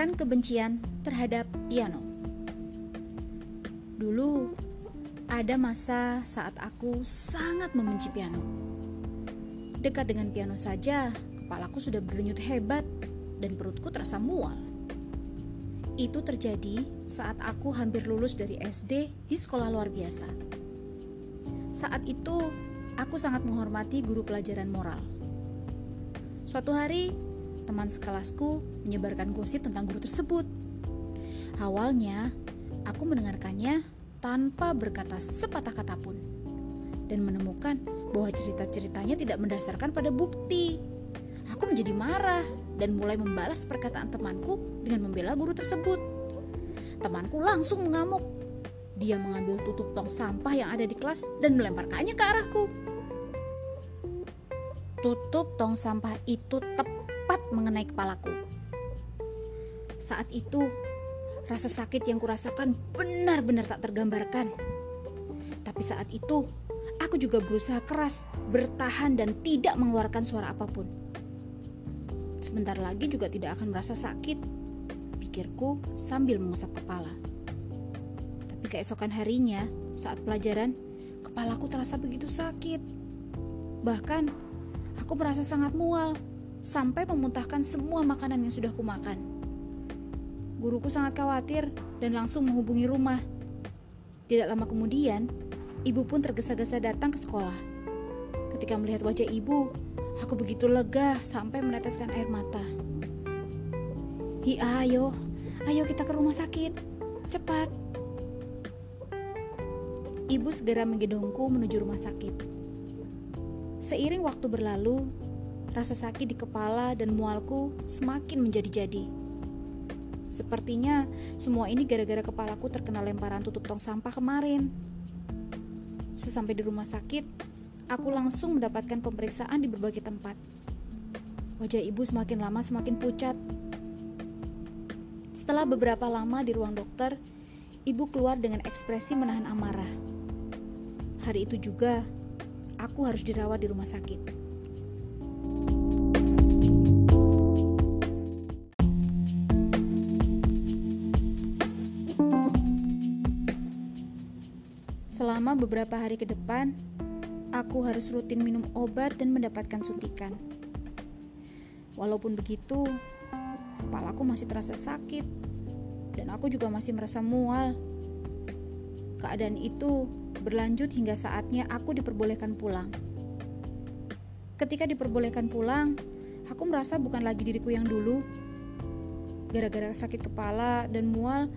Melepaskan kebencian terhadap piano. Dulu ada masa saat aku sangat membenci piano. Dekat dengan piano saja, kepalaku sudah berdenyut hebat dan perutku terasa mual. Itu terjadi saat aku hampir lulus dari SD di sekolah luar biasa. Saat itu, aku sangat menghormati guru pelajaran moral. Suatu hari, teman sekelasku menyebarkan gosip tentang guru tersebut. Awalnya, aku mendengarkannya tanpa berkata sepatah kata pun dan menemukan bahwa cerita-ceritanya tidak mendasarkan pada bukti. Aku menjadi marah dan mulai membalas perkataan temanku dengan membela guru tersebut. Temanku langsung mengamuk. Dia mengambil tutup tong sampah yang ada di kelas dan melemparkannya ke arahku. Tutup tong sampah itu tepat mengenai kepalaku. Saat itu, rasa sakit yang kurasakan benar-benar tak tergambarkan. Tapi saat itu, aku juga berusaha keras, bertahan dan tidak mengeluarkan suara apa pun. Sebentar lagi juga tidak akan merasa sakit, pikirku sambil mengusap kepala. Tapi keesokan harinya, saat pelajaran, kepalaku terasa begitu sakit. Bahkan, aku merasa sangat mual sampai memuntahkan semua makanan yang sudah kumakan. Guruku sangat khawatir dan langsung menghubungi rumah. Tidak lama kemudian, ibu pun tergesa-gesa datang ke sekolah. Ketika melihat wajah ibu, aku begitu lega sampai meneteskan air mata. Hi, ayo, ayo kita ke rumah sakit. Cepat. Ibu segera menggendongku menuju rumah sakit. Seiring waktu berlalu, Rasa sakit di kepala dan mualku semakin menjadi-jadi. Sepertinya semua ini gara-gara kepalaku terkena lemparan tutup tong sampah kemarin. Sesampai di rumah sakit, aku langsung mendapatkan pemeriksaan di berbagai tempat. Wajah ibu semakin lama semakin pucat. Setelah beberapa lama di ruang dokter, ibu keluar dengan ekspresi menahan amarah. Hari itu juga, aku harus dirawat di rumah sakit. Selama beberapa hari ke depan, aku harus rutin minum obat dan mendapatkan suntikan. Walaupun begitu, kepalaku masih terasa sakit dan aku juga masih merasa mual. Keadaan itu berlanjut hingga saatnya aku diperbolehkan pulang. Ketika diperbolehkan pulang, aku merasa bukan lagi diriku yang dulu. Gara-gara sakit kepala dan mual,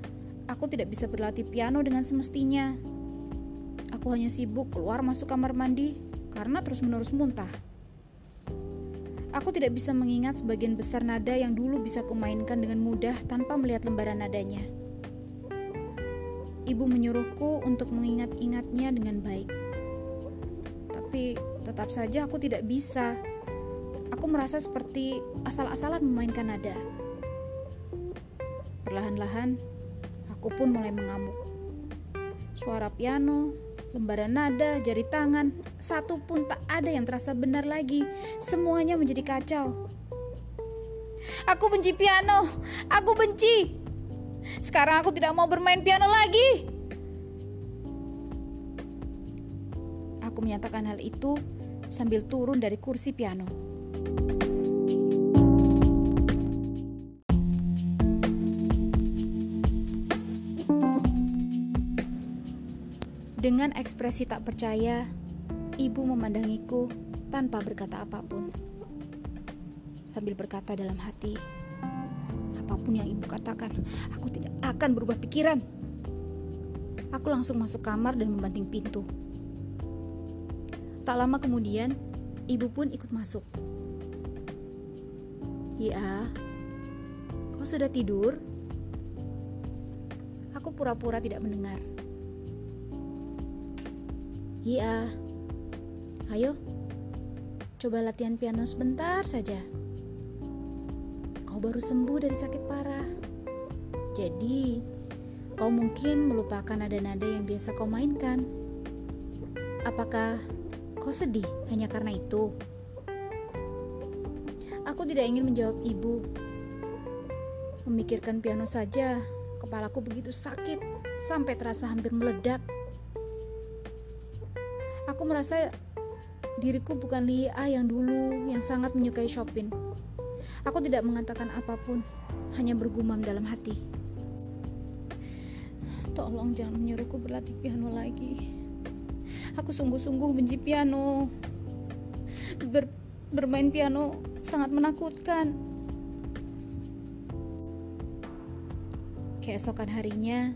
aku tidak bisa berlatih piano dengan semestinya. Aku hanya sibuk keluar masuk kamar mandi karena terus-menerus muntah. Aku tidak bisa mengingat sebagian besar nada yang dulu bisa kumainkan dengan mudah tanpa melihat lembaran nadanya. Ibu menyuruhku untuk mengingat-ingatnya dengan baik. Tapi tetap saja aku tidak bisa. Aku merasa seperti asal-asalan memainkan nada. Perlahan-lahan, aku pun mulai mengamuk. Suara piano lembaran nada, jari tangan, satu pun tak ada yang terasa benar lagi. Semuanya menjadi kacau. Aku benci piano. Aku benci. Sekarang aku tidak mau bermain piano lagi. Aku menyatakan hal itu sambil turun dari kursi piano. Dengan ekspresi tak percaya, ibu memandangiku tanpa berkata apa pun. Sambil berkata dalam hati, apa pun yang ibu katakan, aku tidak akan berubah pikiran. Aku langsung masuk kamar dan membanting pintu. Tak lama kemudian, ibu pun ikut masuk. Ya, kau sudah tidur? Aku pura-pura tidak mendengar. Iya. Ayo. Coba latihan piano sebentar saja. Kau baru sembuh dari sakit parah. Jadi, kau mungkin melupakan nada-nada yang biasa kau mainkan. Apakah kau sedih hanya karena itu? Aku tidak ingin menjawab ibu. Memikirkan piano saja, kepalaku begitu sakit sampai terasa hampir meledak. Aku merasa diriku bukan Lia yang dulu yang sangat menyukai Chopin. Aku tidak mengatakan apa pun, hanya bergumam dalam hati. Tolong jangan menyuruhku berlatih piano lagi. Aku sungguh-sungguh benci piano. Ber bermain piano sangat menakutkan. Keesokan harinya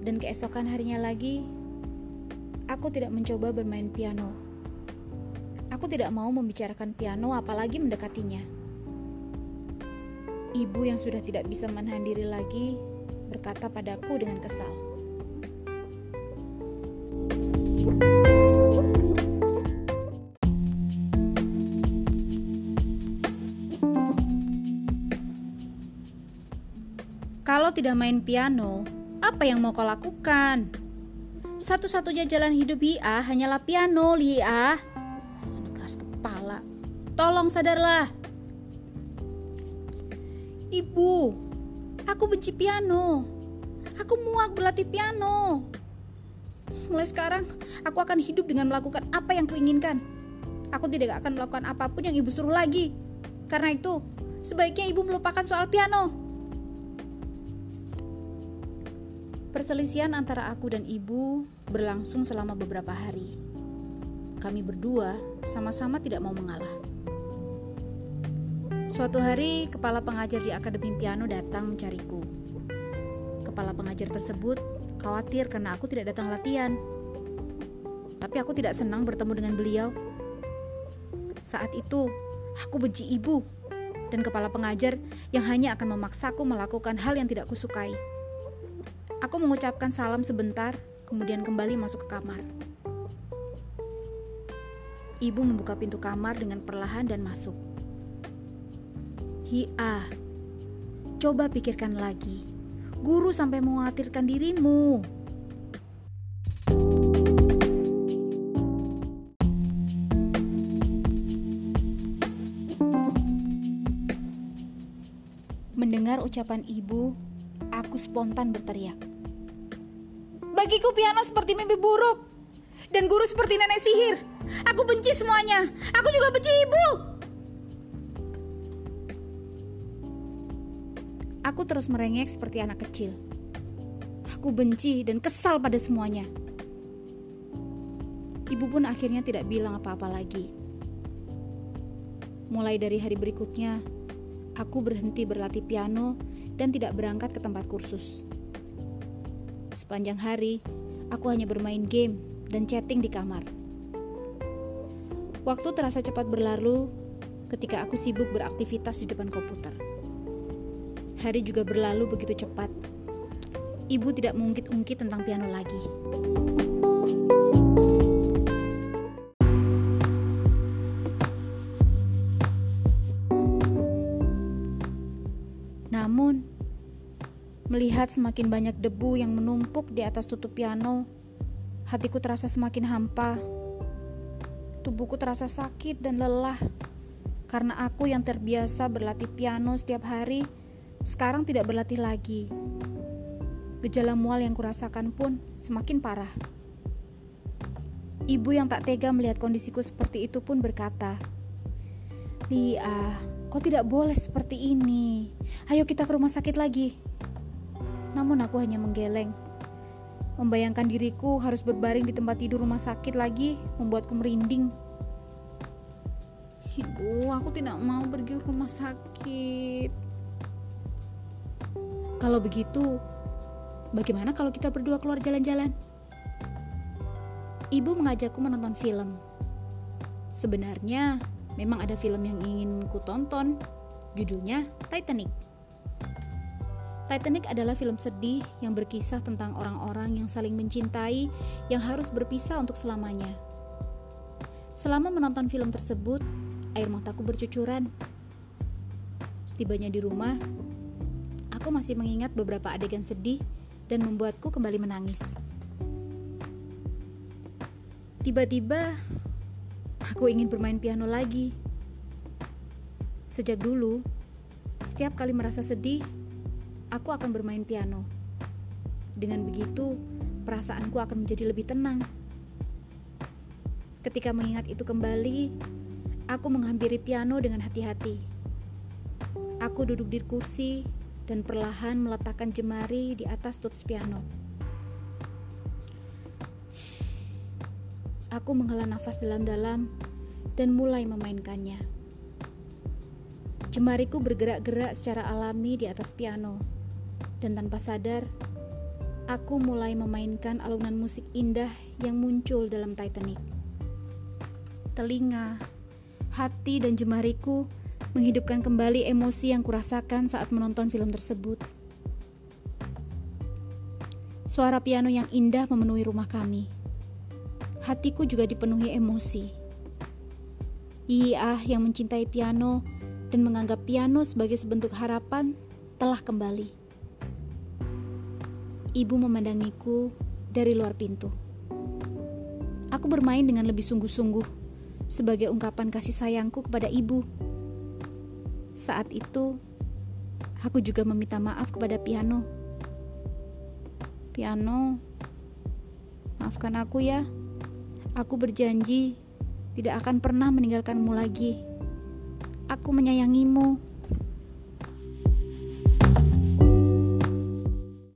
dan keesokan harinya lagi, aku tidak mencoba bermain piano. Aku tidak mau membicarakan piano, apalagi mendekatinya. Ibu yang sudah tidak bisa menahan diri lagi berkata padaku dengan kesal. Kalau tidak main piano, apa yang mau kau lakukan? Satu-satunya jalan hidup Ia hanyalah piano, Lia. Anak keras kepala. Tolong sadarlah. Ibu, aku benci piano. Aku muak berlatih piano. Mulai sekarang, aku akan hidup dengan melakukan apa yang kuinginkan. Aku tidak akan melakukan apa pun yang ibu suruh lagi. Karena itu, sebaiknya ibu melupakan soal piano. Perselisihan antara aku dan ibu berlangsung selama beberapa hari. Kami berdua sama-sama tidak mau mengalah. Suatu hari, kepala pengajar di Akademi Piano datang mencariku. Kepala pengajar tersebut khawatir karena aku tidak datang latihan. Tapi aku tidak senang bertemu dengan beliau. Saat itu, aku benci ibu dan kepala pengajar yang hanya akan memaksaku melakukan hal yang tidak kusukai. Aku mengucapkan salam sebentar, kemudian kembali masuk ke kamar. Ibu membuka pintu kamar dengan perlahan dan masuk. Hia, coba pikirkan lagi. Guru sampai mengkhawatirkan dirimu. Mendengar ucapan ibu, aku spontan berteriak. Bagiku piano seperti mimpi buruk dan guru seperti nenek sihir. Aku benci semuanya. Aku juga benci ibu. Aku terus merengek seperti anak kecil. Aku benci dan kesal pada semuanya. Ibu pun akhirnya tidak bilang apa-apa lagi. Mulai dari hari berikutnya, aku berhenti berlatih piano dan tidak berangkat ke tempat kursus. Sepanjang hari, aku hanya bermain game dan chatting di kamar. Waktu terasa cepat berlalu ketika aku sibuk beraktivitas di depan komputer. Hari juga berlalu begitu cepat. Ibu tidak mengungkit-ungkit tentang piano lagi. Melihat semakin banyak debu yang menumpuk di atas tutup piano, hatiku terasa semakin hampa. Tubuhku terasa sakit dan lelah karena aku yang terbiasa berlatih piano setiap hari sekarang tidak berlatih lagi. Gejala mual yang kurasakan pun semakin parah. Ibu yang tak tega melihat kondisiku seperti itu pun berkata, "Lia, kau tidak boleh seperti ini. Ayo kita ke rumah sakit lagi." Namun aku hanya menggeleng. Membayangkan diriku harus berbaring di tempat tidur rumah sakit lagi membuatku merinding. Ibu, aku tidak mau pergi ke rumah sakit. Kalau begitu, bagaimana kalau kita berdua keluar jalan-jalan? Ibu mengajakku menonton film. Sebenarnya, memang ada film yang ingin ku tonton. Judulnya Titanic. Titanic adalah film sedih yang berkisah tentang orang-orang yang saling mencintai yang harus berpisah untuk selamanya. Selama menonton film tersebut, air mataku bercucuran. Setibanya di rumah, aku masih mengingat beberapa adegan sedih dan membuatku kembali menangis. Tiba-tiba, aku ingin bermain piano lagi. Sejak dulu, setiap kali merasa sedih, aku akan bermain piano. Dengan begitu, perasaanku akan menjadi lebih tenang. Ketika mengingat itu kembali, aku menghampiri piano dengan hati-hati. Aku duduk di kursi dan perlahan meletakkan jemari di atas tuts piano. Aku menghela nafas dalam-dalam dan mulai memainkannya. Jemariku bergerak-gerak secara alami di atas piano, dan tanpa sadar, aku mulai memainkan alunan musik indah yang muncul dalam Titanic. Telinga, hati, dan jemariku menghidupkan kembali emosi yang kurasakan saat menonton film tersebut. Suara piano yang indah memenuhi rumah kami. Hatiku juga dipenuhi emosi. Iya yang mencintai piano dan menganggap piano sebagai sebentuk harapan telah kembali. Ibu memandangiku dari luar pintu. Aku bermain dengan lebih sungguh-sungguh sebagai ungkapan kasih sayangku kepada ibu. Saat itu, aku juga meminta maaf kepada piano. Piano, maafkan aku ya. Aku berjanji tidak akan pernah meninggalkanmu lagi. Aku menyayangimu